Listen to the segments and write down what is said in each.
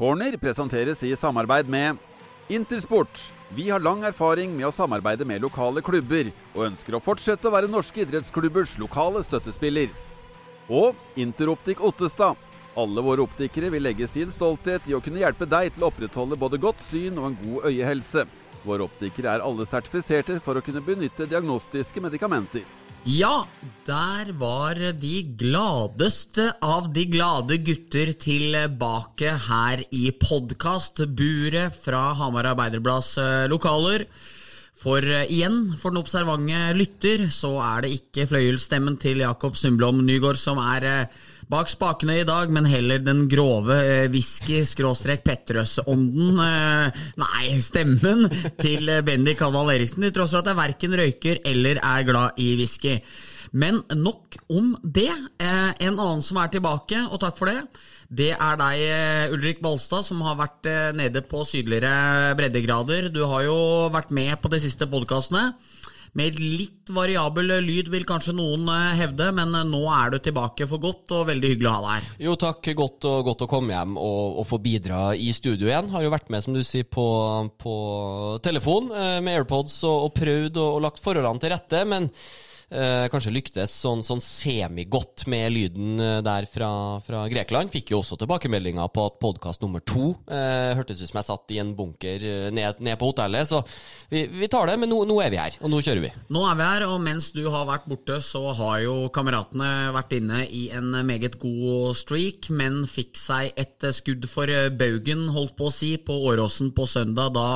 Corner presenteres i samarbeid med Intersport. Vi har lang erfaring med å samarbeide med lokale klubber, og ønsker å fortsette å være norske idrettsklubbers lokale støttespiller. Og Interoptik Ottestad. Alle våre optikere vil legge sin stolthet i å kunne hjelpe deg til å opprettholde både godt syn og en god øyehelse. Våre optikere er alle sertifiserte for å kunne benytte diagnostiske medikamenter. Ja, der var de gladeste av de glade gutter tilbake her i podkastburet fra Hamar Arbeiderblads eh, lokaler. For eh, igjen, for den observante lytter, så er det ikke fløyelsstemmen til Jakob Sundblom Nygaard som er eh, bak spakene i dag, men heller den grove eh, whisky-Petterøes-ånden Nei, stemmen til Bendik Kalvald Eriksen, til tross for at jeg verken røyker eller er glad i whisky. Men nok om det. En annen som er tilbake, og takk for det, det er deg, Ulrik Balstad, som har vært nede på sydligere breddegrader. Du har jo vært med på de siste podkastene. Med litt variabel lyd, vil kanskje noen eh, hevde, men eh, nå er du tilbake for godt, og veldig hyggelig å ha deg her. Jo, takk. Godt, og, godt å komme hjem og, og, få bidra i studio igjen. Har jo vært med, som du sier, på, på telefon eh, med AirPods og, og prøvd og, og lagt forholdene til rette, men eh, kanskje lyktes sånn, sånn semigodt med lyden eh, der fra, fra, Grekland. Fikk jo også tilbakemeldinger på at podkast nummer to eh, hørtes ut som jeg satt i en bunker eh, ned, ned på hotellet. Så vi, vi tar det, men nå, nå, er vi her, og nå kjører vi. Nå er vi her, og mens du har vært borte, så har jo kameratene vært inne i en meget god streak, men fikk seg et skudd for baugen, holdt på å si, på Åråsen på søndag. da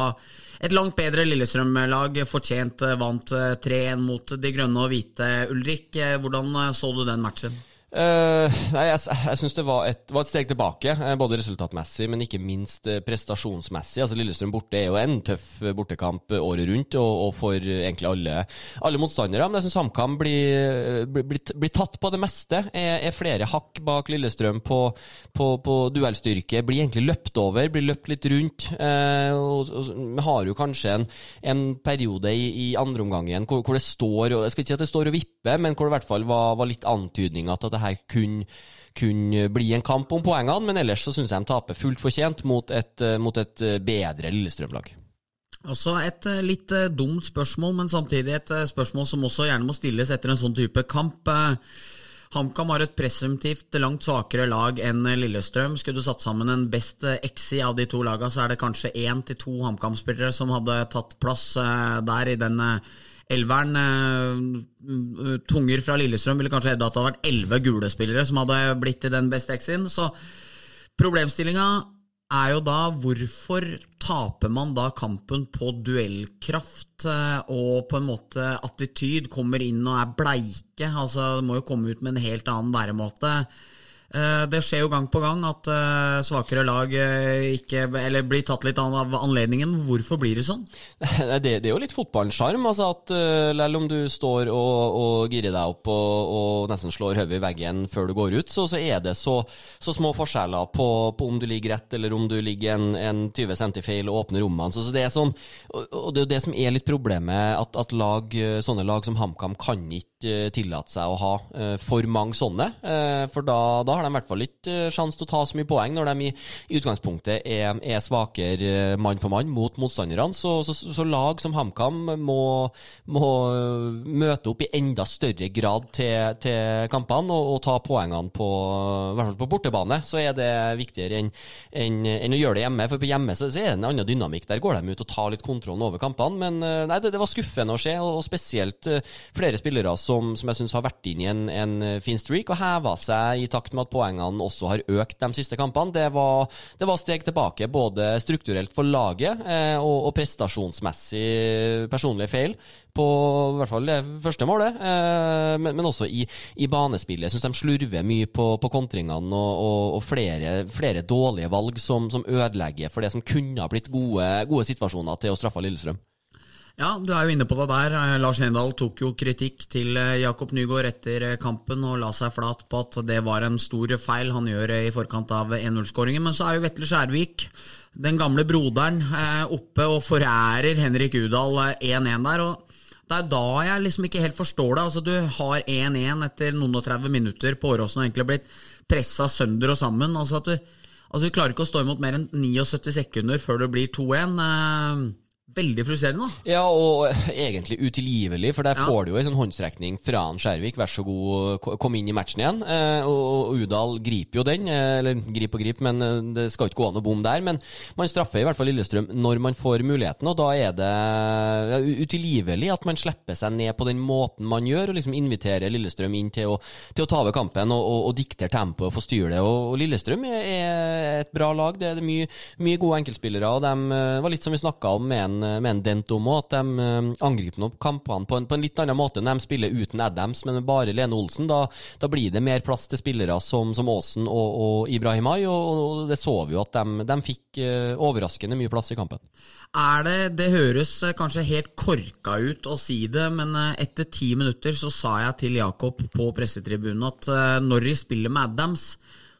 et langt bedre Lillestrøm-lag fortjent vant 3-1 mot de grønne og hvite. Ulrik, hvordan så du den matchen? Uh, nei, jeg, jeg syns det var et, var et, steg tilbake, eh, både resultatmessig, men ikke minst eh, prestasjonsmessig. Altså Lillestrøm borte er jo en tøff bortekamp året rundt, og, og for egentlig alle, alle, motstandere. Men jeg syns HamKam blir, blir, blir, tatt på det meste. Er, er flere hakk bak Lillestrøm på, på, på, duellstyrke. Blir egentlig løpt over, blir løpt litt rundt. Uh, og, og, har jo kanskje en, en periode i, i andreomgangen hvor, hvor det står Jeg skal ikke si at det står og vipper, men hvor det i hvert fall var, var litt antydninger til at det her kunne kun bli en kamp om poengene, men ellers så syns jeg de taper fullt fortjent mot et, eh, mot et eh, bedre Lillestrøm-lag. Også et eh, litt dumt spørsmål, men samtidig et spørsmål som også gjerne må stilles etter en sånn type kamp. HamKam har et presumptivt langt svakere lag enn Lillestrøm. Skulle du satt sammen en best XI av de to lagene, så er det kanskje én til to HamKam-spillere som hadde tatt plass der i den elveren. Eh, tunger fra Lillestrøm ville kanskje hevde at det hadde vært elleve gule spillere som hadde blitt i den beste X-in. Så problemstillinga er jo da hvorfor taper man da kampen på duellkraft eh, og på en måte attityd? Kommer inn og er bleike. altså må jo komme ut med en helt annen væremåte. Eh, det skjer jo gang på gang at eh, svakere lag eh, ikke, blir tatt litt av anledningen. Hvorfor blir det sånn? Det, det er jo litt fotballens sjarm. Altså selv om du står og, og girer deg opp og, og nesten slår hodet i veggen før du går ut, så, så er det så, så små forskjeller på, på, om du ligger rett eller om du ligger en, en 20 cm feil og åpner rommene. Så, så det er sånn, og det er jo det som er litt problemet, at, at lag, sånne lag som HamKam kan ikke tillate seg å ha for mange sånne. For da, da har de i hvert fall ikke uh, sjanse til å ta så mye poeng når de i, i utgangspunktet er, er svakere mann for mann mot motstanderne. Så, så, så, lag som HamKam må, må møte opp i enda større grad til, til kampene og, og, ta poengene på, i hvert fall på bortebane. Så er det viktigere enn en, en å gjøre det hjemme. For på hjemme så, så er det en annen dynamikk. Der går de ut og tar litt kontrollen over kampene. Men nei, det, det var skuffende å se, og spesielt flere spillere som, som jeg syns har vært inn i en, en fin streak og heva seg i takt med at poengene også har økt de siste kampene. Det var, det var steg tilbake både strukturelt for laget eh, og, og, prestasjonsmessig personlige feil på i hvert fall det første målet, eh, men, men, også i, i banespillet. Jeg syns de slurver mye på, på kontringene og, og, og flere, flere, dårlige valg som, som, ødelegger for det som kunne ha blitt gode, gode situasjoner til å straffe Lillestrøm. Ja, du er jo inne på det der. Eh, Lars Endal tok jo kritikk til eh, Jakob Nygaard etter eh, kampen og la seg flat på at det var en stor feil han gjør i forkant av 1-0-skåringen. Men så er jo Vetle Skjærvik, den gamle broderen, oppe og forærer Henrik Udal 1-1 der. og det er da jeg liksom ikke helt forstår det. Altså, Du har 1-1 etter noen og 30 minutter på Åråsen og egentlig blitt pressa sønder og sammen. altså du Altså, du klarer ikke å stå imot mer enn 79 sekunder før det blir 2-1. Veldig frustrerende, da. Ja, og egentlig utilgivelig, for der Ja. får du jo en sånn håndstrekning fra Skjærvik. Vær så god, kom inn i matchen igjen. Eh, og, Udal griper jo den, eh, eller grip og grip, men eh, det skal ikke gå an å bomme der. Men man straffer i hvert fall Lillestrøm når man får muligheten, og da er det utilgivelig at man slipper seg ned på den måten man gjør, og liksom inviterer Lillestrøm inn til å, til å ta over kampen og, og, og diktere tempoet og få styre det. Og, Lillestrøm er, et bra lag. Det er mye, mye gode enkeltspillere, og de var litt som vi snakka om med en, med en Dentomo at de eh, angriper nå kampene på en, på en litt annen måte når de spiller uten Adams, men med bare Lene Olsen. Da, da blir det mer plass til spillere som, som Aasen og, og Ibrahimai, og, og det så vi jo at de, de fikk eh, overraskende mye plass i kampen. Er det Det høres eh, kanskje helt korka ut å si det, men eh, etter ti minutter så sa jeg til Jakob på pressetribunen at eh, når de spiller med Adams,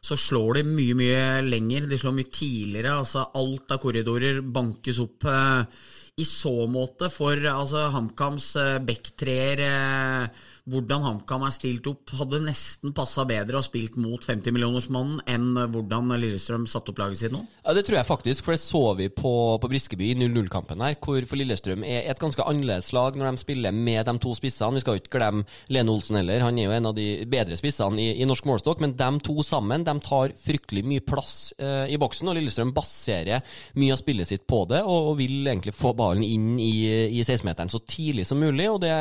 så slår de mye, mye lenger. De slår mye tidligere. altså Alt av korridorer bankes opp. eh, I så måte for altså HamKams eh, backtreer eh, hvordan HamKam er stilt opp, hadde nesten passa bedre og spilt mot 50-millionersmannen enn hvordan Lillestrøm satte opp laget sitt nå? Ja, Det tror jeg faktisk, for det så vi på, på Briskeby i 0-0-kampen her, hvor for Lillestrøm er et ganske annerledes lag når de spiller med de to spissene. Vi skal jo ikke glemme Lene Olsen heller, han er jo en av de bedre spissene i, i norsk målestokk, men de to sammen de tar fryktelig mye plass eh, i boksen, og Lillestrøm baserer mye av spillet sitt på det, og, og vil egentlig få ballen inn i, i 16-meteren så tidlig som mulig, og det,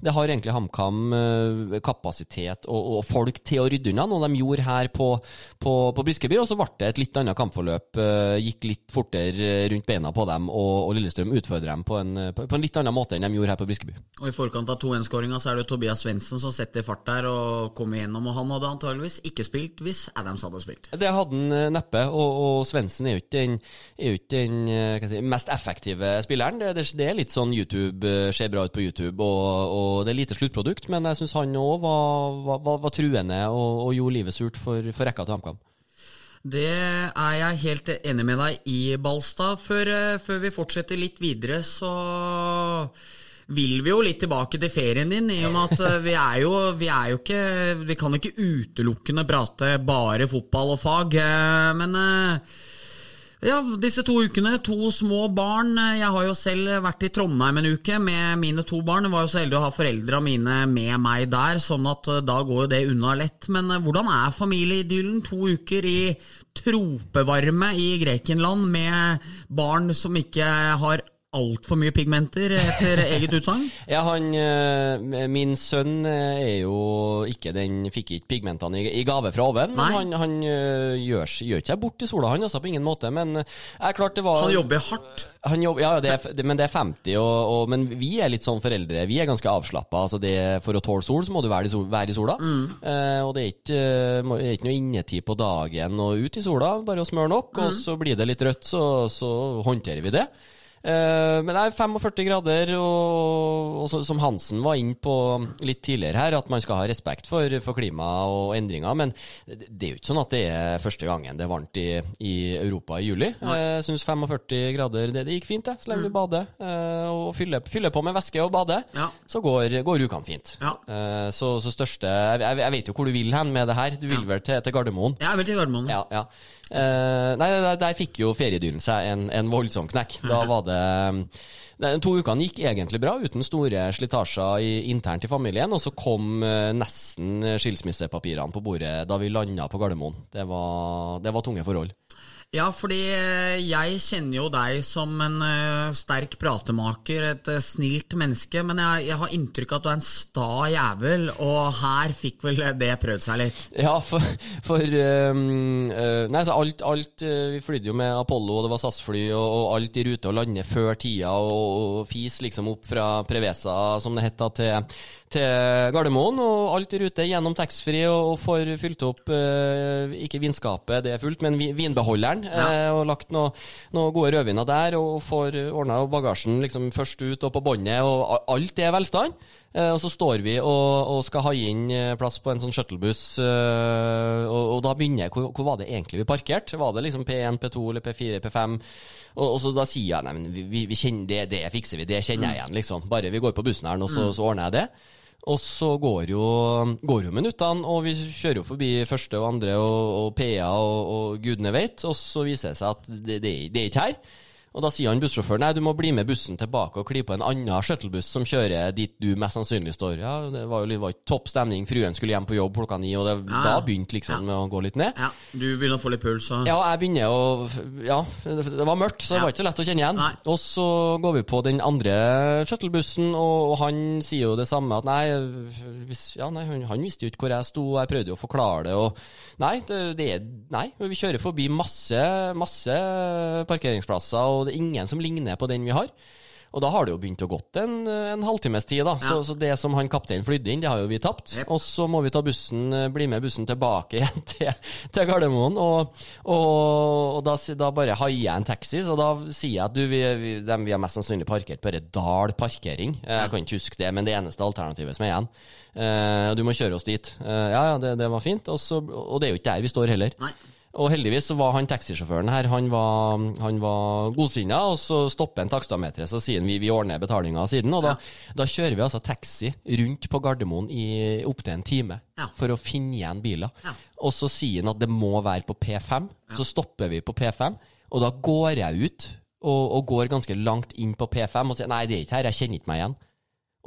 det har egentlig HamKam eh, kapasitet og, og folk til å rydde unna, noe de gjorde her på, på, på Briskeby, og så ble det et litt annet kampforløp. eh, Gikk litt fortere rundt beina på dem, og, og Lillestrøm utfordrer dem på en, på, en litt annen måte enn de gjorde her på Briskeby. Og I forkant av 2-1-skåringa så er det Tobias Svendsen som setter fart der og kommer gjennom. Og han hadde antageligvis ikke spilt hvis Adams hadde spilt. Det hadde han eh, neppe, og, og Svendsen er jo ikke den, er jo ikke den eh, hva skal jeg si, mest effektive spilleren. Det, det, det er litt sånn YouTube, eh, ser bra ut på YouTube, og, og det er lite sluttprodukt, men jeg syns han òg var, var, var, var truende og, og gjorde livet surt for, for rekka til HamKam. Det er jeg helt enig med deg i, Balstad. Før, eh, før vi fortsetter litt videre, så vil vi jo litt tilbake til ferien din, i og med at eh, vi er jo, vi er jo ikke Vi kan ikke utelukkende prate bare fotball og fag, men ja, disse to ukene, to små barn. Jeg har jo selv vært i Trondheim en uke med mine to barn. Jeg var jo så heldig å ha foreldra mine med meg der, sånn at eh, da går jo det unna lett. Men eh, hvordan er familieidyllen? To uker i tropevarme i Grekenland med barn som ikke har altfor mye pigmenter, etter eget utsagn? Ja, han, eh, Min sønn eh, er jo ikke den Fikk ikke pigmentene i, gave fra oven. Nei. Men han, han eh, gjør, gjør ikke seg bort i sola, han altså, på ingen måte. Men jeg, klart det var Han jobber hardt. Han jobber, ja, det er, men det er 50, og, og, men vi er litt sånn foreldre. Vi er ganske avslappa. Altså det, for å tåle sol, så må du være i, sol, være i sola. Eh, og det er, ikke, er ikke noe innetid på dagen og ut i sola. Bare å smøre nok, og så blir det litt rødt, så, så håndterer vi det. Eh, men det er 45 grader, og, og som Hansen var inn på litt tidligere her, at man skal ha respekt for, for klima og endringer. Men det er jo ikke sånn at det er første gangen det er varmt i, i Europa i juli. Jeg syns 45 grader det, det gikk fint, det, så lenge du bader. eh, og fyller, fyller på med væske og bader, Ja. så går, går ukene fint. Ja. Eh, så, så største jeg, jeg vet jo hvor du vil hen med det her. Du vil vel til, til Gardermoen? Jeg vil til Gardermoen. Ja, ja. Eh, nei, der, der fikk jo feriedyren seg en, en voldsom knekk. Da var det de To ukene gikk egentlig bra, uten store slitasjer internt i familien. Og så kom eh, nesten skilsmissepapirene på bordet da vi landa på Gardermoen. Det var, det var tunge forhold. Ja, fordi eh, jeg kjenner jo deg som en eh, sterk pratemaker, et eh, snilt menneske, men jeg, jeg har inntrykk av at du er en sta jævel, og her fikk vel det prøvd seg litt. Ja, for, for um, Nei, så alt, alt Vi flydde jo med Apollo, og det var SAS-fly, og, og alt i rute og lande før tida, og, og fis liksom opp fra Prevesa, som det het, til, til Gardermoen. Og alt i rute gjennom taxfree, og, og får fylt opp eh, ikke vinskapet, det er fullt, men vi- vinbeholderen. eh, og lagt noen noe gode rødviner der, og får ordna bagasjen liksom først ut og på båndet, og alt er velstand. Eh, og så står vi og, og skal ha inn eh, plass på en sånn shuttlebuss, og, og da begynner jeg hvor, hvor var det egentlig vi parkerte? Var det liksom P1, P2 eller P4, P5? Og, og så da sier jeg nei, men vi, vi, kjenner det, det fikser vi, det kjenner jeg igjen, liksom. Bare vi går på bussen her nå, så, så ordner jeg det. Og så går jo, går jo minuttene, og vi kjører jo forbi første og andre og, og PA og, og gudene vet, og så viser det seg at det, det, det er ikke her. Og da sier han bussjåføren nei, du må bli med bussen tilbake og kli på en annen shuttlebuss som kjører dit du mest sannsynlig står. Ja, det var jo var topp stemning, fruen skulle hjem på jobb klokka ni, og det, Ja. da begynte liksom ja. å gå litt ned. Ja, Du begynner å få litt puls og Ja, jeg begynner å Ja, det var mørkt, så det Ja. var ikke så lett å kjenne igjen. Nei. Og så går vi på den andre shuttlebussen, og, og han sier jo det samme, at nei, hvis, ja, nei han, han visste jo ikke hvor jeg sto, og jeg prøvde jo å forklare det, og nei, det, det er Nei, vi kjører forbi masse, masse parkeringsplasser, og det er ingen som ligner på den vi har. Og da har det jo begynt å gått en, en halvtimes tid, da. Så, Ja. så det som han kapteinen flydde inn, det har jo vi tapt. Yep. Og så må vi ta bussen, eh, bli med bussen tilbake igjen til, til Gardermoen. Og, og, og da, da bare haier jeg en taxi, så da sier jeg at du, vi, vi, dem vi har mest sannsynlig parkert på dette Dal parkering. Eh, Jeg kan ikke huske det, men det eneste alternativet som er igjen. Uh, du må kjøre oss dit. Uh, ja, ja, det, det var fint. Og, så, og det er jo ikke der vi står heller. Nei. Og heldigvis så var han taxisjåføren her, han var, han var godsinna, og så stopper han takstameteret, så sier han vi, vi ordner betalinga siden. Og da, da kjører vi altså taxi rundt på Gardermoen i opptil en time Ja. for å finne igjen biler. Ja. Og så sier han at det må være på P5, så stopper vi på P5, og da går jeg ut og, og går ganske langt inn på P5 og sier nei, det er ikke her, jeg kjenner ikke meg igjen.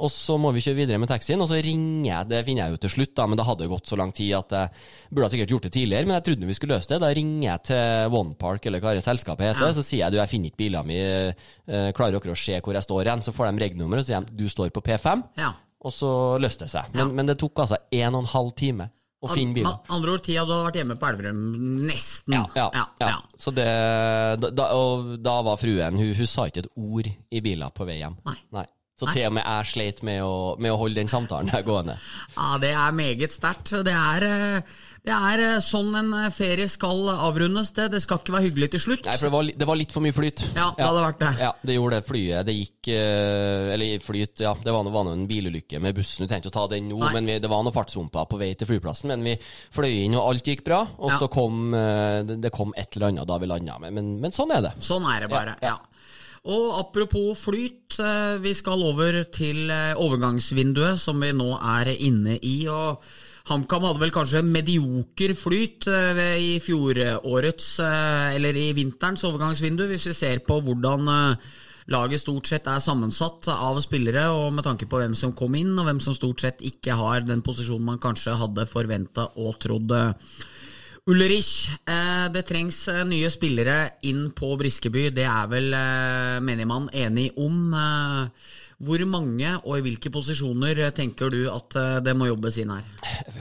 Og så må vi kjøre videre med taxien, og så ringer jeg, det finner jeg jo til slutt, da, men det hadde gått så lang tid at jeg burde sikkert gjort det tidligere, men jeg trodde vi skulle løse det. Da ringer jeg til OnePark, eller hva det selskapet heter, så sier jeg du, jeg finner ikke bilene mine, eh, klarer dere å se hvor jeg står hen? Så får de regnummer, og sier du står på P5, Ja. og så løste det seg. Men, men det tok altså en og en halv time å finne bilen. Andre ord, tida du hadde vært hjemme på Elverum, nesten. Ja, ja, ja, ja. ja. Så det, da, og da var fruen hun, hun sa ikke et ord i bilen på vei hjem. Nei. Så til og med jeg sleit med å, med å holde den samtalen der gående. Ja, det er meget sterkt. Det eh, det er eh, sånn en eh, ferie skal avrundes. Det, det skal ikke være hyggelig til slutt. Nei, for det var, det var litt for mye flyt. Ja, det hadde vært det. Ja, det gjorde det. Flyet, det gikk Eller flyt, ja. Det var nå en bilulykke med bussen. Vi tenkte å ta den nå, Nei. men vi, det var noen fartshumper på vei til flyplassen. Men vi fløy inn, og alt gikk bra. Og Ja. så kom det, det kom et eller annet da vi landa. Men, men, men sånn er det. Sånn er det bare. Ja, ja. Og apropos flyt, eh, vi skal over til eh, overgangsvinduet som vi nå er inne i. og HamKam hadde vel kanskje medioker flyt eh, i fjorårets, eller i vinterens overgangsvindu, hvis vi ser på hvordan laget stort sett er sammensatt av spillere, og med tanke på hvem som kom inn, og hvem som stort sett ikke har den posisjonen man kanskje hadde forventa og trodd. Ulrich, eh, det trengs eh, nye spillere inn på Briskeby. Det er vel eh, menigmann enig om. Hvor mange og i hvilke posisjoner eh, tenker du at eh, det må jobbes inn her?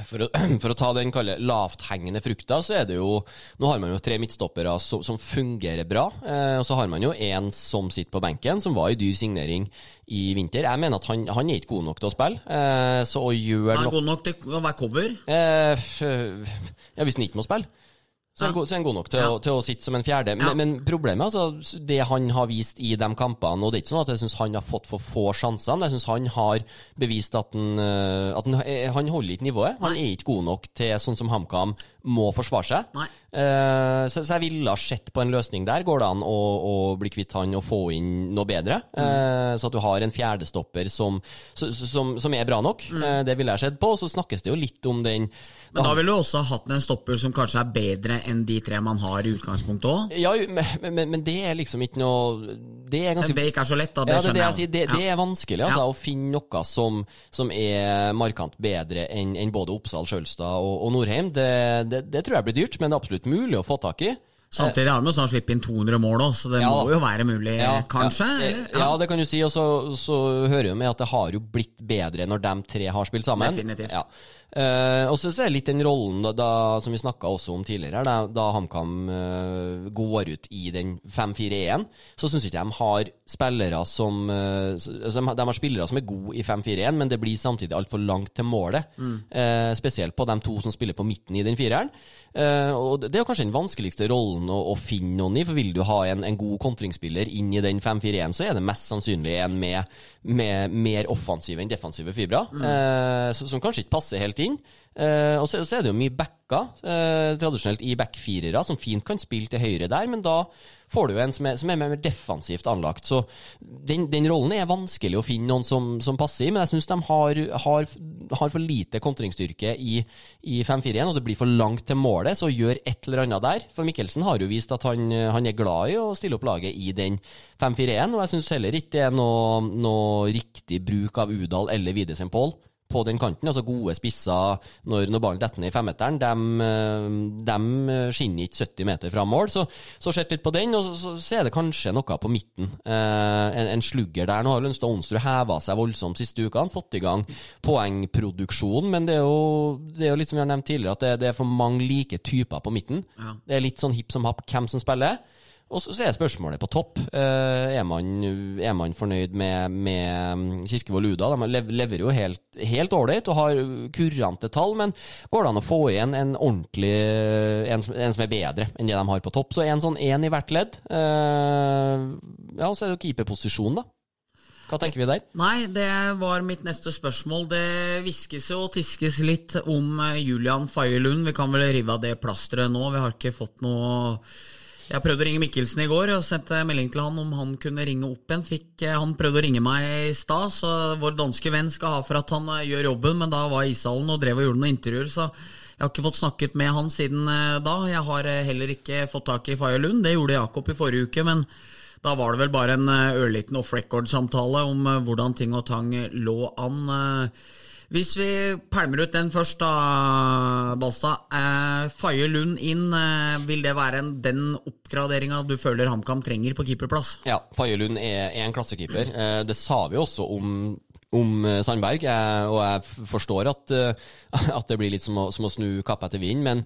For å, for å ta den kalle lavthengende frukta, så er det jo Nå har man jo tre midtstoppere som, som fungerer bra. Eh, og så har man jo en som sitter på benken, som var i dyr signering i vinter. Jeg mener at han, han er ikke god nok til å spille. Eh, så å gjøre Er han noe god nok til å være cover? eh, Ja, hvis han ikke må spille. Så er han god, så er han god nok til, Ja. å, til å sitte som en fjerde. Men, Ja. men problemet altså, det han har vist i de kampene Og det er ikke sånn at jeg syns han har fått for få sjanser, men jeg syns han har bevist at han, eh, at han, eh, han holder ikke nivået. Han er ikke god nok til sånn som HamKam må forsvare seg. Nei. Eh, så, så jeg ville ha sett på en løsning der. Går det an å, å bli kvitt han og få inn noe bedre? Mm. Eh, så at du har en fjerdestopper som, som, som er bra nok. Mm. Eh, det ville jeg sett på. Og så snakkes det jo litt om den Men da ville du også hatt en stopper som kanskje er bedre enn de tre man har i utgangspunktet òg? Ja, men, men, men det er liksom ikke noe Det er ganske ikke er så lett, da. Det ja, det, er det, sier, det, det er vanskelig altså, Ja. å finne noe som, som er markant bedre enn enn både Oppsal, Sjølstad og, og Norheim. Det, det, det tror jeg blir dyrt, men det er absolutt mulig å få tak i. Samtidig har de jo sånn slippe inn 200 mål òg, så det Ja, må jo være mulig, kanskje? Ja, ja, det kan du si. Og så, så hører jeg med at det har jo blitt bedre når de tre har spilt sammen. Definitivt. Eh, og så er det litt den rollen da, som vi snakka også om tidligere, da, da HamKam uh, går ut i den 5-4-1, så syns ikke de har spillere som uh, de, har- spillere som er gode i 5-4-1, men det blir samtidig altfor langt til målet. Eh, spesielt på de to som spiller på midten i den fireren. Og det er kanskje den vanskeligste rollen å, å finne noen i, for vil du ha en, en god kontringsspiller inn i den 5-4-1, så er det mest sannsynlig en med, med mer offensive enn defensive fibrer, mm. som kanskje ikke passer helt inn. Eh, og så, så, er det jo mye backer, eh, tradisjonelt i backfirere, som fint kan spille til høyre der, men da får du jo en som er, som er mer defensivt anlagt. Så den, den, rollen er vanskelig å finne noen som, som passer i, men jeg syns de har, har, har, for lite kontringsstyrke i, i 5-4-1, og det blir for langt til målet, så gjør et eller annet der. For Mikkelsen har jo vist at han, han er glad i å stille opp laget i den 5-4-1, og jeg syns heller ikke det er noe, noe riktig bruk av Udal eller Widesen Pål på den kanten. Altså gode spisser når, når ballen detter ned i femmeteren, de, de skinner ikke 70 meter fra mål. Så, så sett litt på den, og så, så, er det kanskje noe på midten. Eh, en, en, slugger der. Nå har Lønstad Onsrud heva seg voldsomt siste uka. Han fått i gang poengproduksjon, men det er jo, det er jo litt som vi har nevnt tidligere, at det, det er for mange like typer på midten. Ja. Det er litt sånn hipp som happ hvem som spiller. Og så er spørsmålet på topp. Eh, er, man, er, man, fornøyd med, med Kirkevold Luda? De leverer jo helt ålreit og har kurante tall, men går det an å få igjen en ordentlig en, en, som er bedre enn det de har på topp? Så en sånn én i hvert ledd. Eh, ja, og så er det jo keeperposisjonen, da. Hva tenker vi der? Nei, det var mitt neste spørsmål. Det hviskes og tiskes litt om Julian Faye Lund. Vi kan vel rive av det plasteret nå. Vi har ikke fått noe jeg prøvde å ringe Mikkelsen i går og sendte melding til han om han kunne ringe opp igjen. Fikk, eh, han prøvde å ringe meg i stad, så vår danske venn skal ha for at han eh, gjør jobben, men da var jeg i ishallen og drev og gjorde noen intervjuer, så jeg har ikke fått snakket med han siden eh, da. Jeg har heller ikke fått tak i Faye Lund, det gjorde Jakob i forrige uke, men da var det vel bare en ørliten off record-samtale om hvordan ting og tang lå an. Hvis vi pælmer ut den først, da, Balstad. Eh, Faye Lund inn, eh, vil det være en, den oppgraderinga du føler HamKam trenger på keeperplass? Ja, Faye Lund er, er en klassekeeper. Eh, det sa vi også om om eh, Sandberg, jeg, og jeg forstår at, eh, at, det blir litt som å, som å snu kappa etter vind, men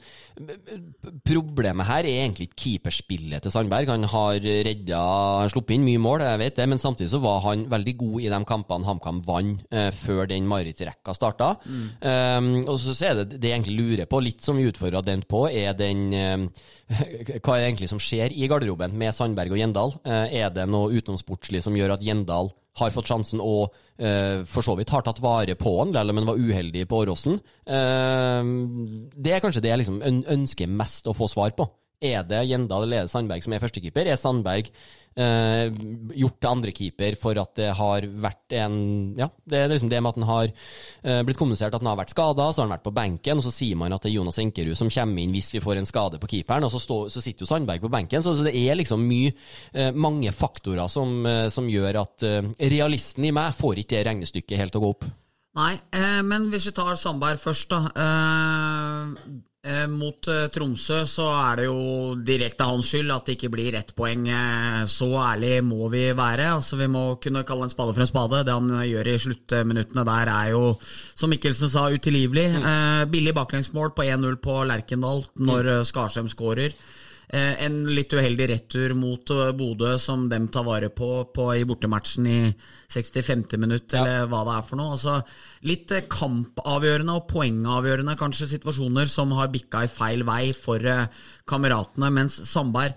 problemet her er egentlig ikke keeperspillet til Sandberg. Han har redda, han sluppet inn mye mål, jeg vet det, men samtidig så var han veldig god i de kampene HamKam vant eh, før den marerittrekka starta. Mm. Um, og så er det det jeg egentlig lurer på, litt som vi utfordra den på, er den um, Hva er det egentlig som skjer i garderoben med Sandberg og Gjendal? Er det noe utenomsportslig som gjør at Gjendal har fått sjansen og eh, for så vidt har tatt vare på han, om han var uheldig på Åråsen. Eh, det er kanskje det jeg liksom ønsker mest å få svar på. Er det Gjendal eller er Sandberg som er førstekeeper? Er Sandberg eh, gjort til andrekeeper for at det har vært en Ja, det er liksom det med at han har eh, blitt kommunisert at han har vært skada, så har han vært på benken, og så sier man at det er Jonas Enkerud som kommer inn hvis vi får en skade på keeperen, og så, stå, så sitter jo Sandberg på benken. Så, så det er liksom mye, eh, mange faktorer som, eh, som gjør at eh, realisten i meg får ikke det regnestykket helt å gå opp. Nei, eh, men hvis vi tar Sandberg først, da. Eh, mot eh, Tromsø så er det jo direkte hans skyld at det ikke blir ett poeng. Eh, så ærlig må vi være. Altså Vi må kunne kalle en spade for en spade. Det han gjør i sluttminuttene der, er jo, som Mikkelsen sa, utilgivelig. Mm. Eh, billig baklengsmål på 1-0 på Lerkendal når mm. Skarsheim skårer. Eh, en litt uheldig retur mot eh, Bodø som dem tar vare på, på i bortematchen i 65. minutt, ja. eller hva det er for noe. Altså, litt eh, kampavgjørende og poengavgjørende kanskje situasjoner som har bikka i feil vei for kameratene, mens Sandberg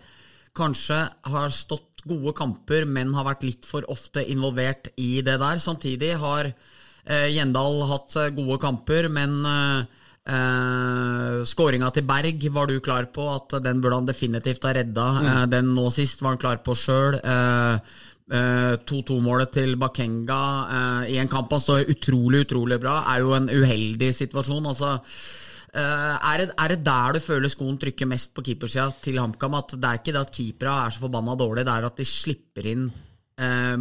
kanskje har stått gode kamper, men har vært litt for ofte involvert i det der. Samtidig har Gjendal hatt gode kamper, men Uh, Skåringa til Berg var du klar på at den burde han definitivt ha redda. Mm. Uh, den nå sist var han klar på sjøl. Uh, 2-2-målet til Bakenga i en kamp han står utrolig, utrolig bra, er jo en uheldig situasjon. Altså, er det, er, det, der du føler skoen trykker mest på keepersida til HamKam? At det er ikke det at keepera er så forbanna dårlige, det er at de slipper inn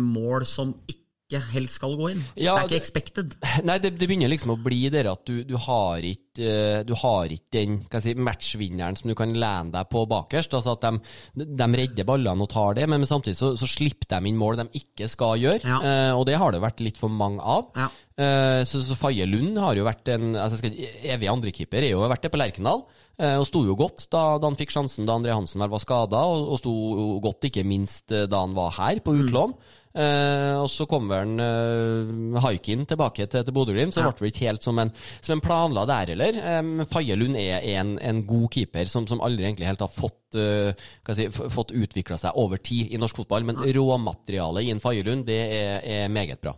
mål som ikke ikke helst skal gå inn. Ja, det er ikke expected. Nei, det, det, begynner liksom å bli det at du, du har ikke eh, du har ikke den si, matchvinneren som du kan lene deg på bakerst. Altså at de, de redder ballene og tar det, men samtidig så, så, slipper de inn mål de ikke skal gjøre. Ja. Eh, og det har det vært litt for mange av. Ja. Eh, så, så Faye Lund har jo vært en altså skal, evig andrekeeper, har jo vært det på Lerkendal. Og sto jo godt da, da, han fikk sjansen da André Hansen var skada, og, og sto godt ikke minst da han var her på utlån. Mm. Eh, og så kom vel uh, Haikin tilbake til, til Bodø-Glimt, så Ja. ble vel ikke helt som en, som en planla der heller. Um, Faye Lund er, en, en god keeper som, som aldri egentlig helt har fått, uh, si, fått utvikla seg over tid i norsk fotball. Men råmaterialet i en Faye Lund, det er, er meget bra.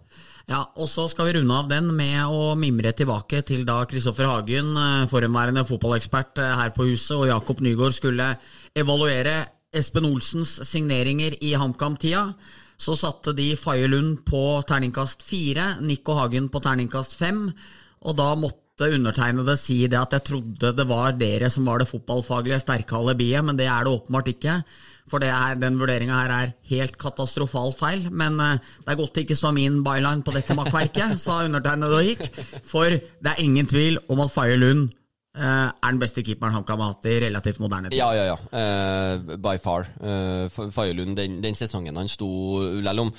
Ja, og så skal vi runde av den med å mimre tilbake til da Kristoffer Hagen, forhenværende fotballekspert her på huset, og Jakob Nygaard skulle evaluere Espen Olsens signeringer i HamKam-tida. Så satte de Faye Lund på terningkast fire, Nico Hagen på terningkast fem, og da måtte undertegnede si det at jeg trodde det var dere som var det fotballfaglige sterke alibiet, men det er det åpenbart ikke. For er, den vurderinga her er helt katastrofalt feil. Men eh, det er godt det ikke står min byline på dette makkverket, sa undertegnede og gikk. For det er ingen tvil om at Faye Lund er den beste keeperen HamKam har hatt i relativt moderne tid. Ja, ja, ja. Uh, by far. Uh, Fagerlund, den, den sesongen han sto Selv om,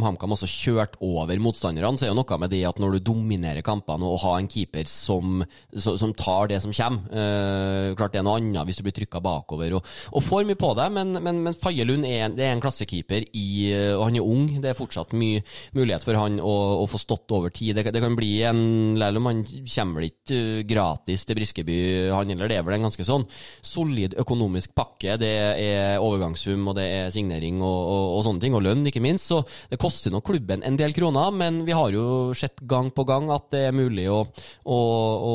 om HamKam også kjørte over motstanderne, så er jo noe med det at når du dominerer kampene og har en keeper som, som, som tar det som kommer uh, Klart det er noe annet hvis du blir trykka bakover og, og får mye på deg, men, men, men Fagerlund er, det er en klassekeeper, i, eh, og han er ung. Det er fortsatt mye mulighet for han å, å få stått over tid. Det, det kan bli en Selv om han kommer vel ikke eh, gratis til Briskeby, han handler. Det er vel en ganske sånn solid økonomisk pakke. Det er overgangssum, og det er signering og, og, og sånne ting, og lønn, ikke minst. Så det koster nok klubben en del kroner, men vi har jo sett gang på gang at det er mulig å, å, å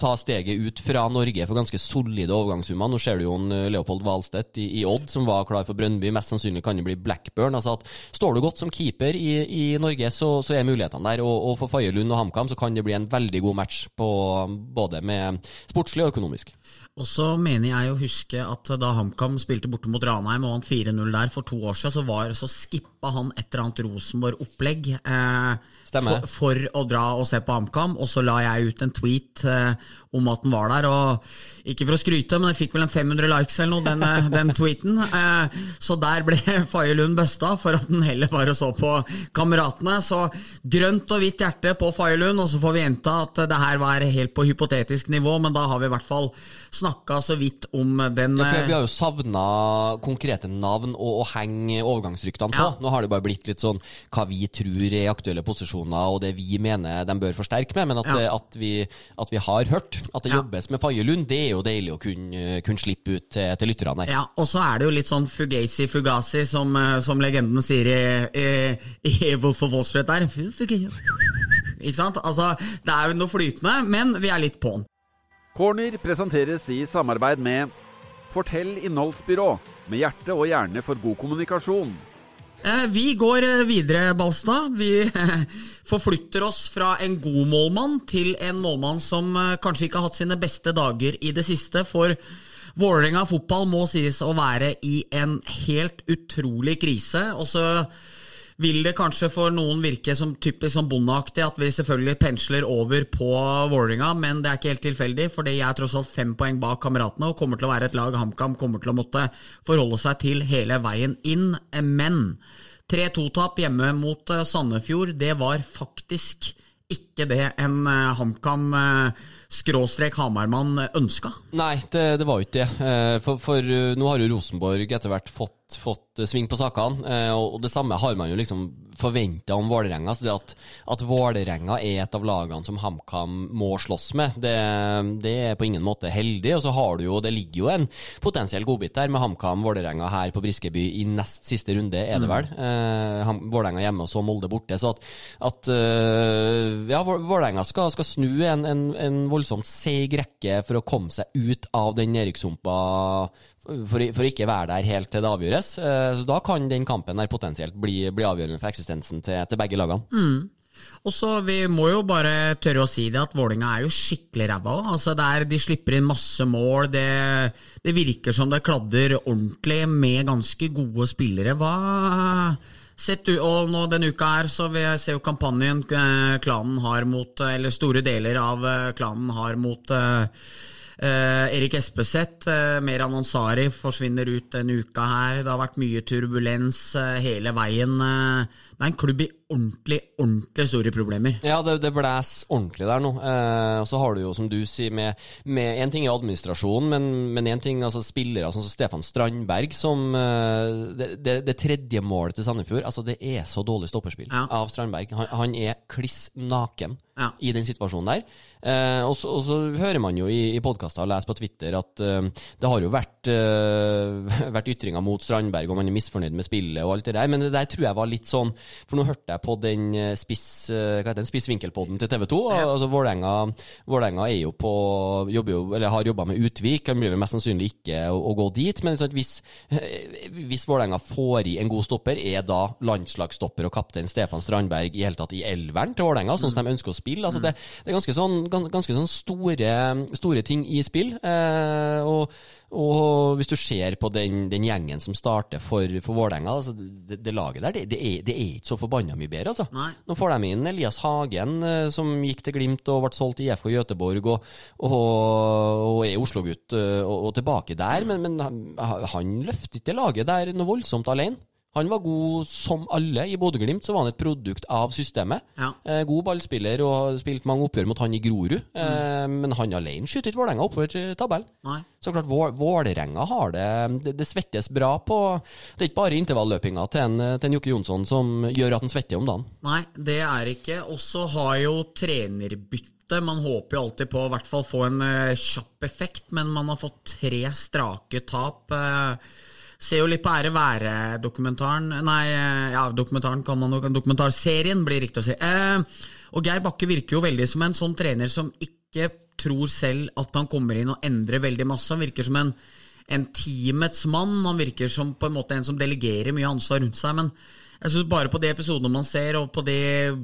ta steget ut fra Norge for ganske solide overgangssummer. Nå ser du jo en eh, Leopold Wahlstedt i, i Odd som var klar for Brøndby. Mest sannsynlig kan det bli Blackburn. Altså at Står du godt som keeper i, i Norge, så, så er mulighetene der. Og, og for Faye og HamKam så kan det bli en veldig god match på, både med sportslig og økonomisk. Og så mener jeg å huske at da HamKam spilte borte mot Ranheim og vant 4-0 der for to år siden, så, var, så skippa han et eller annet Rosenborg-opplegg eh. For, for å dra og se på HamKam, og så la jeg ut en tweet eh, om at den var der. og Ikke for å skryte, men jeg fikk vel en 500 likes eller noe, den, eh, den tweeten. Eh, så der ble Faye Lund busta for at den heller bare så på Kameratene. Så grønt og hvitt hjerte på Faye Lund, og så får vi gjenta at det her var helt på hypotetisk nivå, men da har vi i hvert fall snakka så vidt om den Ja, eh, vi har jo savna konkrete navn å, å henge overgangsryktene på. Ja. Nå har det bare blitt litt sånn hva vi tror er aktuelle posisjoner, og det vi mener de bør forsterke med. Men at, Ja. at, vi, at vi har hørt at det Ja. jobbes med Faye Lund, det er jo deilig å kunne, kunne slippe ut til, til lytterne her. Ja, og så er det jo litt sånn fugazi fugasi, som, eh, som legenden sier i, i, i Wolf of Wall Street der. Ikke sant? Altså, det er jo noe flytende, men vi er litt på'n. Corner presenteres i samarbeid med Fortell innholdsbyrå, med hjerte og hjerne for god kommunikasjon. Eh, Vi går eh, videre, Balstad. Vi eh, forflytter oss fra en god målmann til en målmann som kanskje ikke har hatt sine beste dager i det siste. For Vålerenga fotball må sies å være i en helt utrolig krise. Og vil det kanskje for noen virke som typisk sånn bondeaktig at vi selvfølgelig pensler over på Vålerenga, men det er ikke helt tilfeldig, fordi jeg er tross alt fem poeng bak kameratene og kommer til å være et lag HamKam kommer til å måtte forholde seg til hele veien inn. Men 3-2-tap hjemme mot eh, Sandefjord, det var faktisk ikke det en eh, HamKam eh, skråstrek Hamarmann ønska. Nei, det, det var jo ikke det. For, for nå har jo Rosenborg etter hvert fått, fått eh, sving på sakene, eh, og det samme har man jo liksom forventa om Vålerenga. Så det at, at Vålerenga er et av lagene som HamKam må slåss med, det, det er på ingen måte heldig. Og så har du jo, det ligger jo en potensiell godbit der med HamKam-Vålerenga her på Briskeby i nest siste runde, er det vel. Mm. Vålerenga hjemme og så Molde borte. Så at, at ja, Vå- Vålerenga skal, skal snu en, en, en voldsomt seig rekke for å komme seg ut av den nedrykkssumpa for, for ikke være der helt til det avgjøres. Eh, Så da kan den kampen der potensielt bli, bli avgjørende for eksistensen til, til begge lagene. Og så Vi må jo bare tørre å si det at Vålinga er jo skikkelig ræva. Altså de slipper inn masse mål. Det, det virker som det kladder ordentlig med ganske gode spillere. Hva Sett du, og nå Denne uka her så vi ser jo kampanjen eh, klanen har mot Eller store deler av eh, klanen har mot Erik Espeseth, eh, Meran Ansari forsvinner ut denne uka her. Det har vært mye turbulens eh, hele veien. Eh, det er en klubb i ordentlig, ordentlig store problemer. Ja, det, det blæs ordentlig der nå. Eh, og så har du jo, som du sier, med, med En ting er administrasjonen, men en ting altså spillere sånn som Stefan Strandberg, som eh, det, det, det, tredje målet til Sandefjord Altså, det er så dårlig stopperspill ja. av Strandberg. Han, han er kliss naken ja. i den situasjonen der. Eh, og, så, og, så, hører man jo i, i podkaster og leser på Twitter at uh, det har jo vært, uh, vært ytringer mot Strandberg, og man er misfornøyd med spillet og alt det der, men det der tror jeg var litt sånn For nå hørte jeg på den spiss, uh, hva heter spissvinkelpodden til TV 2. Ja. altså Vålerenga er jo på jobber jo, eller har jobba med Utvik, han blir mest sannsynlig ikke å, å gå dit, men sånn hvis, hvis Vålerenga får i en god stopper, er da landslagsstopper og kaptein Stefan Strandberg i hele tatt i elveren til Vålerenga, sånn som de ønsker å spille? altså det, det er ganske sånn ganske sånn store, store ting i spill. Eh, og, og, hvis du ser på den, den gjengen som starter for, for Vålerenga, altså det, det, laget der, det, det, er, det, er, ikke så forbanna mye bedre. altså. Nei. Nå får de inn Elias Hagen, eh, som gikk til Glimt og ble solgt i IFK Göteborg, og, og, og er Oslo-gutt eh, og, og, tilbake der. Men, men han løfter ikke laget der noe voldsomt alene. Han var god som alle. I Bodø-Glimt så var han et produkt av systemet. Ja. Eh, god ballspiller og spilte mange oppgjør mot han i Grorud. Mm. Eh, men han alene skyter ikke Vålerenga oppover tabellen. Så klart, Vålerenga har det, det, det svettes bra på Det er ikke bare intervalløpinga til en, til en Jokke Jonsson som gjør at han svetter om dagen. Nei, det er ikke. Og så har jo trenerbytte man håper jo alltid på å hvert fall få en uh, kjapp effekt, men man har fått tre strake tap. Uh, Ser jo litt på Ære være-dokumentaren Nei, eh, ja, dokumentaren kan man nok Dokumentarserien, blir riktig å si. Eh, og Geir Bakke virker jo veldig som en sånn trener som ikke tror selv at han kommer inn og endrer veldig masse. Han virker som en, en teamets mann. Han virker som på en måte en som delegerer mye ansvar rundt seg. men jeg synes Bare på de episodene man ser, og på de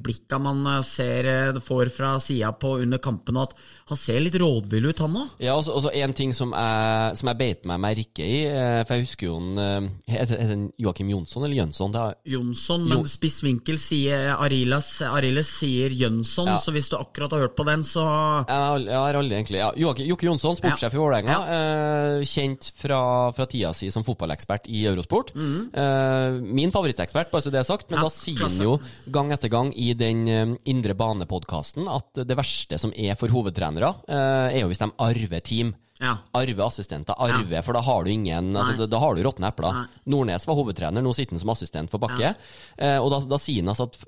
blikka man eh, ser, eh, får fra sida under kampene, at han ser litt rådvill ut, han òg. Ja, og så en ting som jeg, som jeg beit meg merke i, eh, for jeg husker jo han Er det Joakim Jonsson eller Jønsson? Jonsson, men jo. spiss vinkel sier Arilas, Ariles sier Jønsson, ja. så hvis du akkurat har hørt på den, så Jeg har aldri egentlig ja. Joakim, Jokke Jonsson, sportssjef i Vålerenga. Ja. kjent fra, fra, tida si som fotballekspert i Eurosport. Mm. min favorittekspert. bare så det er sagt, men da sier han jo gang etter gang i den uh, Indre bane-podkasten at det verste som er for hovedtrenere, uh, er jo hvis de arver team. Ja. Arve assistenter, arve, ja. for da har du ingen altså, da, da, har du råtne epler. Nordnes var hovedtrener, nå sitter han som assistent for Bakke. Ja. Eh, og da, da, sier han altså at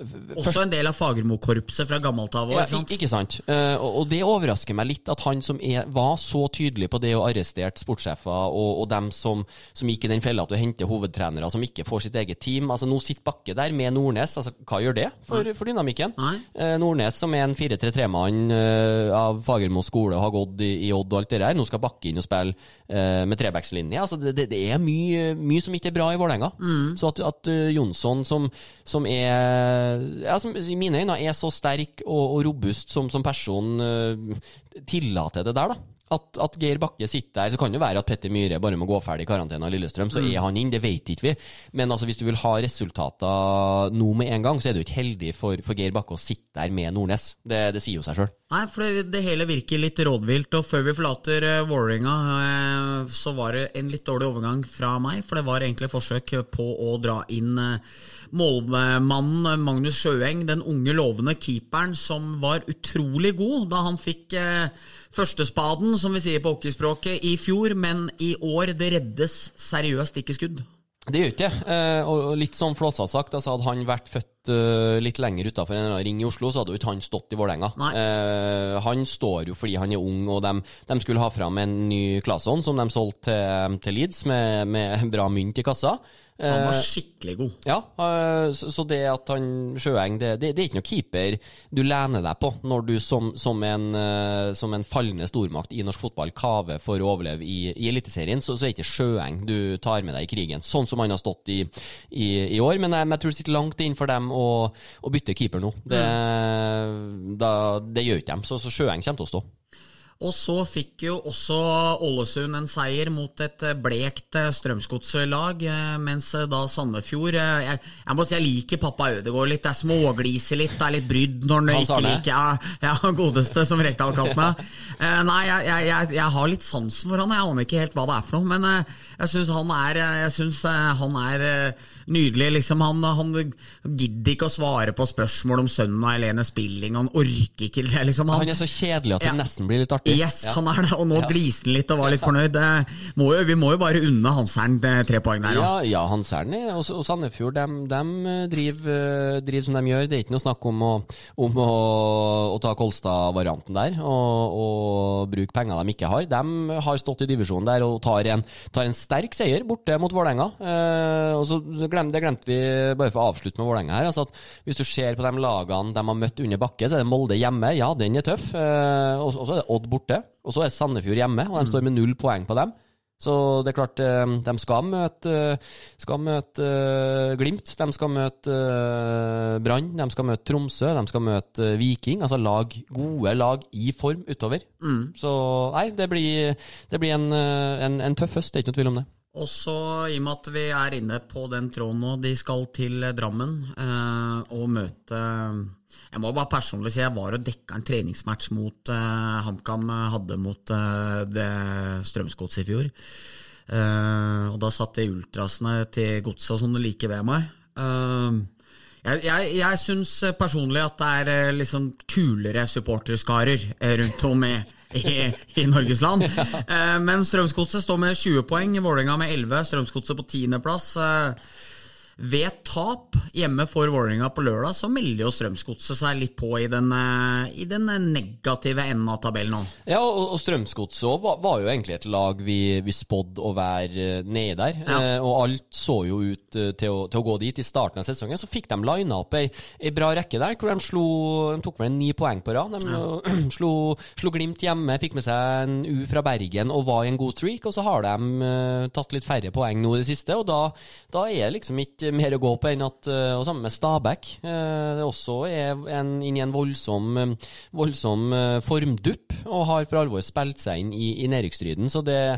Også en del av Fagermo-korpset fra gammelt av. Ja, ikke, ikke sant. Eh, og, det overrasker meg litt at han som er, var så tydelig på det å arrestere sportssjefer og, og dem som, som, gikk i den fella at du henter hovedtrenere som ikke får sitt eget team. Altså Nå sitter Bakke der med Nordnes. Altså, hva gjør det for, for dynamikken? Eh, Nordnes, som er en 4-3-3-mann eh, av Fagermo skole og har gått i, i Odd og alt det der. Nå skal Bakke inn og spille eh, med trebackslinje. Altså, det, det, er mye, mye, som ikke er bra i Vålerenga. Mm. Så at, at uh, Jonsson, som, som er ja, som, i mine øyne er så sterk og, og robust som, som person, uh, tillater det der, da at, at, Geir Bakke sitter der, så kan det være at Petter Myhre bare må gå ferdig i karantene av Lillestrøm, så mm. er han inn. Det vet ikke vi. Men altså, hvis du vil ha resultater nå med en gang, så er jo ikke heldig for, for Geir Bakke å sitte der med Nordnes. Det, det sier jo seg sjøl. Nei, for det, det, hele virker litt rådvilt. Og før vi forlater uh, Vålerenga, uh, så var det en litt dårlig overgang fra meg. For det var egentlig forsøk på å dra inn uh, målmannen Magnus Sjøeng, den unge, lovende keeperen som var utrolig god da han fikk uh, førstespaden, som vi sier på hockeyspråket, i fjor, men i år det reddes seriøst ikke skudd. Det gjør ikke det. Eh, og litt som Flåsa sagt, altså hadde han vært født uh, litt lenger utafor en ring i Oslo, så hadde jo ikke han stått i Vålerenga. Uh, han står jo fordi han er ung, og de, de skulle ha fram en ny Claesson som de solgte til, til Leeds, med, med bra mynt i kassa. Han var skikkelig god. Ja, så det at han Sjøeng det, det, det, er ikke noe keeper du lener deg på når du som, som, en, som en, fallende stormakt i norsk fotball kaver for å overleve i, i Eliteserien, så, så er det ikke Sjøeng du tar med deg i krigen, sånn som han har stått i, i, i år. Men jeg, jeg, tror det sitter langt inn for dem å, å bytte keeper nå. Det, mm. da, det gjør ikke dem, så, så Sjøeng kommer til å stå. Og så fikk jo også Ålesund en seier mot et eh, blekt Strømsgodslag, eh, mens eh, da Sandefjord eh, jeg, jeg må si jeg liker pappa Ødegaard litt. Jeg smågliser litt, det er litt brydd når han ikke liker jeg, jeg godeste, som Rekdal kalte meg. Eh, nei, jeg, jeg, jeg, har litt sansen for han, jeg aner ikke helt hva det er for noe, men eh, jeg syns han er, eh, jeg synes, eh, han er eh, nydelig. Liksom, han, han gidder ikke å svare på spørsmål om sønnen av Helene Spilling, han orker ikke det. Liksom, Han er så kjedelig at det nesten blir litt artig. Yes, Ja. han er det, og nå Ja. gliste han litt og var litt fornøyd. Må jo, vi må jo bare unne Hansern eh, tre poeng der. Ja, Ja. Hansern og, og Sandefjord de, driver, eh, driver som de gjør. Det er ikke noe snakk om å, om å, å ta Kolstad-varianten der og, og bruke penger de ikke har. De har stått i divisjonen der og tar en, tar en sterk seier borte mot Vålerenga. Eh, og så glem, Det glemte vi bare for å avslutte med Vålerenga her. Altså at hvis du ser på de lagene de har møtt under bakke, så er det Molde hjemme. Ja, den er tøff. Eh, og så er det Odd borte. Og så er Sandefjord hjemme, og de står med null poeng på dem. Så det er klart, eh, de skal møte, eh, skal møte eh, Glimt, de skal møte Brann, de skal møte Tromsø, de skal møte Viking. Altså lag, gode lag i form utover. Så nei, det blir, det blir en, en, en tøff høst, det er ikke noe tvil om det. Og så, i og med at vi er inne på den tråden nå, de skal til Drammen eh, og møte Jeg må bare personlig si jeg var og dekka en treningsmatch mot eh, HamKam hadde mot eh, det Strømsgodset i fjor. Eh, og da satt de ultrasene til som det like ved meg. Eh, jeg, jeg, jeg syns personlig at det er eh, liksom kulere supporterskarer eh, rundt om i, i, i Norges land. Eh, men Strømsgodset står med 20 poeng, Vålerenga med 11, Strømsgodset på tiendeplass. Eh, ved tap hjemme for Vålerenga på lørdag, så melder jo Strømsgodset seg litt på i den, eh, i den negative enden av tabellen nå. Ja, og, og Strømsgodset var, var jo egentlig et lag vi, vi spådde å være eh, nede der. Ja. Eh, og alt så jo ut eh, til å, til å gå dit i starten av sesongen. Så fikk de lina opp ei, ei bra rekke der, hvor de slo De tok vel ni poeng på rad. De ja. slo, slo Glimt hjemme, fikk med seg en U fra Bergen og var i en god streak. Og så har de eh, tatt litt færre poeng nå i det siste, og da, da er det liksom ikke mer å gå på enn at eh, Og sammen med Stabæk. eh, det også er en, inn i en voldsom, eh, voldsom formdupp, og har for alvor spilt seg inn i, i nedrykksstriden.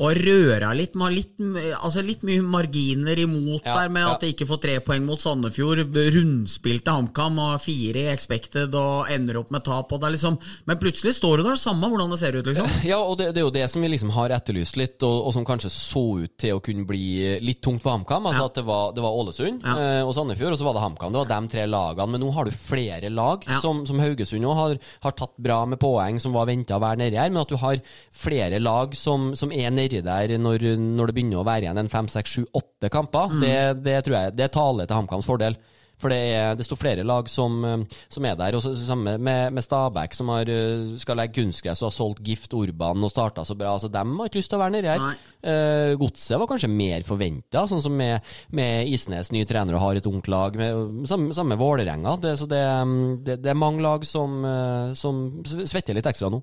Og røra litt, litt, altså litt mye marginer imot Ja, der, med ja. at de ikke får tre poeng mot Sandefjord. Rundspilte HamKam og fire i expected og ender opp med tap. Og det er liksom, men plutselig står du der, samme hvordan det ser ut, liksom. Ja, og det, det er jo det som vi liksom har etterlyst litt, og, og som kanskje så ut til å kunne bli litt tungt for HamKam. Altså Ja. at det var, det var Ålesund Ja. eh, og Sandefjord, og så var det HamKam. Det var de tre lagene. Men nå har du flere lag, Ja. som, som Haugesund òg har, har tatt bra med poeng, som var venta å være nedi her. Men at du har flere lag som, som er nedi der når, når det begynner å være igjen en fem, seks, sju, åtte kamper, Mm. det, det tror jeg det taler til HamKams fordel. For det er desto flere lag som, eh, som er der. Og så samme med, med Stabæk, som har, eh, skal legge kunstgress og har solgt Gift Urban og starta så bra. Altså, dem har ikke lyst til å være nedi her. Eh, Godset var kanskje mer forventa, sånn som med, med Isnes, ny trener og har et ungt lag. Med, samme, samme med Vålerenga. Det, så det, det, det er mange lag som, eh, som svetter litt ekstra nå.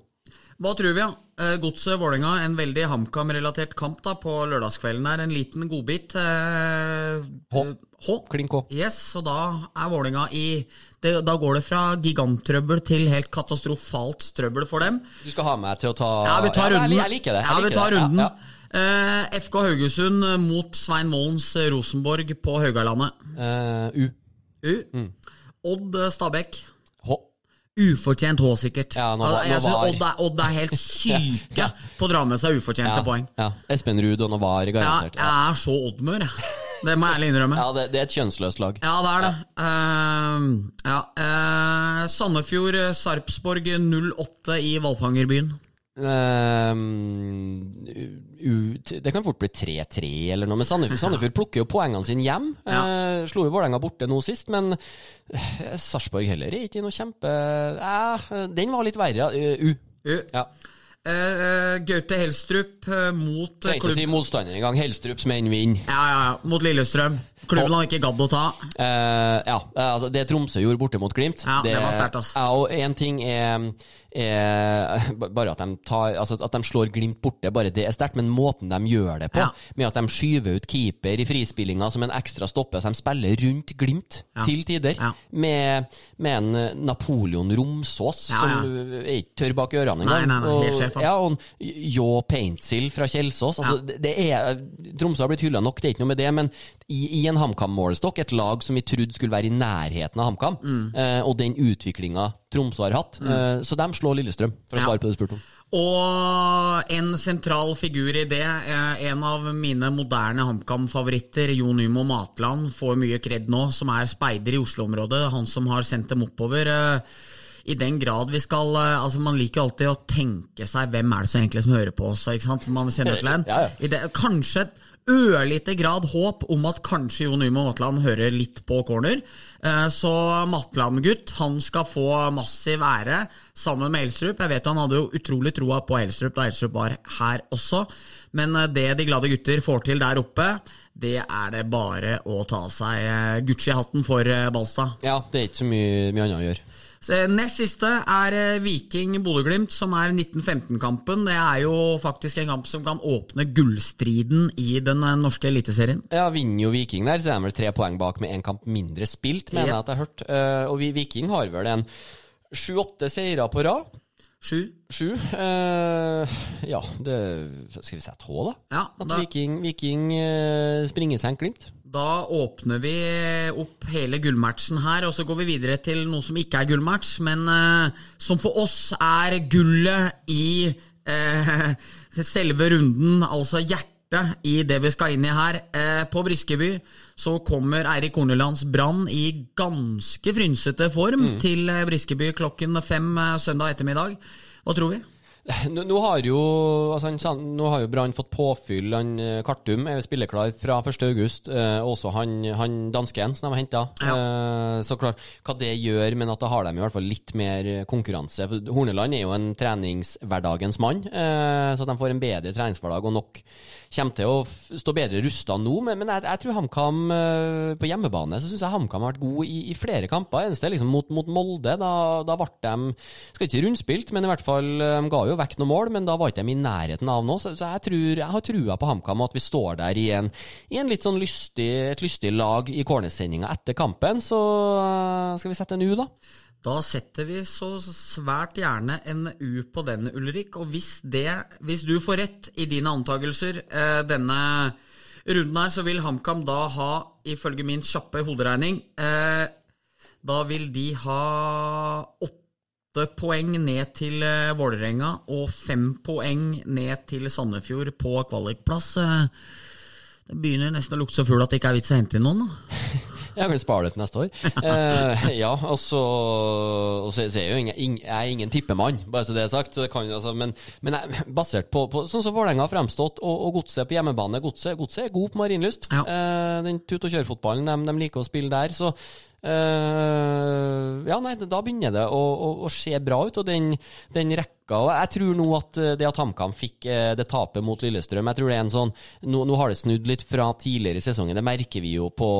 Hva tror vi, da? Eh, Godset Vålerenga, en veldig HamKam-relatert kamp da på lørdagskvelden her. En liten godbit. Eh, H. H. Klink K. Yes, og da er Vålerenga i det, Da går det fra giganttrøbbel til helt katastrofalt trøbbel for dem. Du skal ha meg til å ta Ja, vi tar runden. runden. Jeg, liker det. Jeg ja, vi tar runden. Ja, Eh, FK Haugesund mot Svein Målens Rosenborg på Haugalandet. ja. Eh, U. U. Mm. Odd Stabæk. Ufortjent sikkert. Ja, nå Altså, jeg nå synes Odd, er, Odd er helt syke på å dra med seg ufortjente Ja, poeng. ja. Espen Ruud og Navar, Ja, jeg er så Oddmør, jeg. Det må jeg ærlig innrømme. Ja, det, det er et kjønnsløst lag. Ja, det er det. Uh, ja. eh, Sandefjord, eh, Sarpsborg 08 i Hvalfangerbyen. Ehm, u, det kan fort bli 3-3 eller noe, men Sandefjord, Sandefjord plukker jo poengene sine hjem. Eh, slo jo Vålerenga borte nå sist, men uh, Sarpsborg heller er ikke noe kjempe eh, Den var litt verre. U. Ja. Gaute Helstrup mot Trenger ikke klubb... si motstander engang. Helstrup som en vinner. Ja, ja, ja, mot Lillestrøm. Klubben han ikke gadd å ta. Ja, altså det Tromsø gjorde borte mot Glimt Ja, det var sterkt, altså. Ja, og én ting er, er bare at de, tar, altså at de slår Glimt borte, bare det er sterkt, men måten de gjør det på, Ja. med at de skyver ut keeper i frispillinga som en ekstra stopper, så de spiller rundt Glimt Ja. til tider, Ja. med, med en eh, Napoleon Romsås som er ikke tørr bak ørene engang. og, ja, og Jå Paintsil fra Kjelsås. Altså, det, det er, Tromsø har blitt hylla nok, det er ikke noe med det, men i, i en HamKam-målestokk, et lag som vi trodde skulle være i nærheten av HamKam, Mm. eh, og den utviklinga Tromsø har hatt, Mm. så de slår Lillestrøm, for å svare på det du spurte om. Og en sentral figur i det, eh, en av mine moderne HamKam-favoritter, Jon Nymo Matland, får mye kred nå, som er speider i Oslo-området, han som har sendt dem oppover. eh, I den grad vi skal eh, Altså Man liker jo alltid å tenke seg hvem er det som egentlig som hører på oss. Ikke sant? Man kjenner til en. Ja, ja. I det, kanskje ørlite grad håp om at kanskje Jon Nymo Matland hører litt på corner. Eh, Så Matland-gutt, han skal få massiv ære sammen med Elstrup. Jeg vet han hadde jo utrolig troa på Elstrup da Elstrup var her også, men eh, det de glade gutter får til der oppe, det er det bare å ta av seg eh, Gucci-hatten for Balstad. Ja, det er ikke så mye, mye annet å gjøre. Eh, Nest siste er eh, Viking Bodø-Glimt, som er 1915-kampen. Det er jo faktisk en kamp som kan åpne gullstriden i den eh, norske eliteserien. Ja, Vinner jo Viking der, så er de vel tre poeng bak med én kamp mindre spilt, mener Ja. jeg at jeg har hørt. Og vi, Viking har vel en sju-åtte seire på rad. Sju. Sju. Eh, ja, det Skal vi sette H, da? Ja, At da- Viking, Viking uh, springer seg en Glimt. Da åpner vi opp hele gullmatchen her, og så går vi videre til noe som ikke er gullmatch, men uh, som for oss er gullet i uh, selve runden, altså hjertet i det vi skal inn i her. Uh, på Briskeby så kommer Eirik Hornelands Brann i ganske frynsete form til eh, Briskeby klokken fem søndag ettermiddag. Hva tror vi? Nå, nå har jo altså Brann fått påfyll. Han, eh, Kartum er spilleklar fra 1. august. Eh, også han, han dansken som de har henta. Eh, så klart hva det gjør, men at da har de i hvert fall litt mer konkurranse. For Horneland er jo en treningshverdagens mann, eh, så de får en bedre treningshverdag og nok kommer til å stå bedre rusta nå. Men, men jeg, jeg tror HamKam eh, på hjemmebane så syns jeg HamKam har vært god i, i flere kamper. Eneste liksom mot, mot Molde. Da, da ble de Skal ikke rundspilt, men i hvert fall eh, de ga jo vekk noen mål. Men da var ikke de i nærheten av noe. Så, så jeg, tror, jeg har trua på HamKam, at vi står der i, en, i en litt sånn lystig, et lystig lag i cornersendinga etter kampen. Så eh, skal vi sette en U, da? Da setter vi så svært gjerne en U på den, Ulrik. Og hvis, det, hvis du får rett i dine antakelser eh, denne runden her, så vil HamKam da ha, ifølge min kjappe hoderegning eh, Da vil de ha åtte poeng ned til eh, Vålerenga og fem poeng ned til Sandefjord på kvalikplass. Eh, det begynner nesten å lukte så fugl at det ikke er vits å hente inn noen. da. Jeg kan spare det til neste år. Eh, ja, og så, og så, er jeg jo ingen, jeg er ingen tippemann, bare så det er sagt. Så kan, altså, men, men jeg, basert på, på sånn som Vålerenga har fremstått, og, og Godset på hjemmebane Godset, Godse er god på marinlyst. Ja. Eh, den tut og kjør-fotballen de, de liker å spille der. Så eh, ja, nei, da begynner det å, å, å se bra ut, og den, den rekka Og jeg tror nå at eh, det at HamKam fikk eh, det tapet mot Lillestrøm Jeg tror det er en sånn Nå, nå har det snudd litt fra tidligere i sesongen, det merker vi jo på,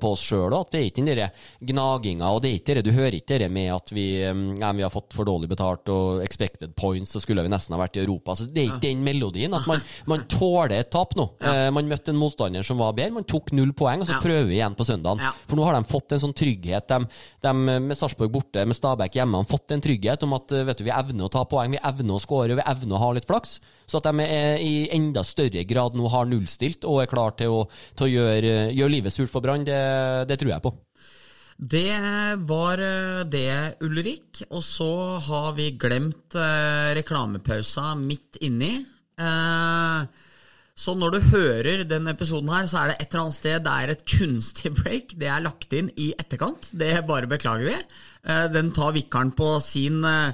på oss sjøl òg, det er ikke den der gnaginga, og det er ikke det, du hører ikke det med at vi, ja, vi har fått for dårlig betalt og expected points, så skulle vi nesten ha vært i Europa. Så det er ikke den melodien. At man, man tåler et tap nå. Uh, man møtte en motstander som var bedre, man tok null poeng, og så prøver vi igjen på søndagen. For nå har de fått en sånn trygghet. De, de med Sarpsborg borte, med Stabæk hjemme, har fått en trygghet om at eh, vet du, vi evner å ta poeng, vi evner å skåre, vi evner å ha litt flaks. Så at de er i enda større grad nå har nullstilt og er klar til å, til å gjøre, gjøre livet surt for Brann, det, det tror jeg på. Det var eh, det, Ulrik. Og så har vi glemt eh, reklamepausa midt inni. Eh, så når du hører denne episoden her, så er det et eller annet sted det er et kunstig break. Det er lagt inn i etterkant. Det bare beklager vi. Eh, den tar vikaren på sin eh,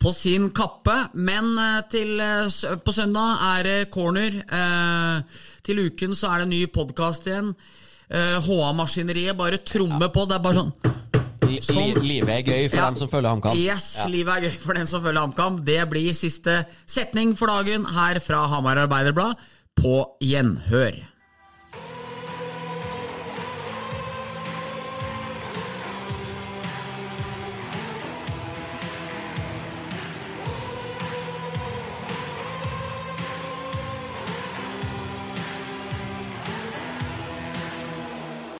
på sin kappe, men eh, til, på søndag er det corner. Eh, til uken så er det ny podkast igjen. Eh, HA-maskineriet bare trommer på. Det er bare sånn Sånn. livet er gøy for Ja. dem som følger HamKam. Yes, livet er gøy for den som følger HamKam. Det blir siste setning for dagen her fra Hamar Arbeiderblad. På gjenhør.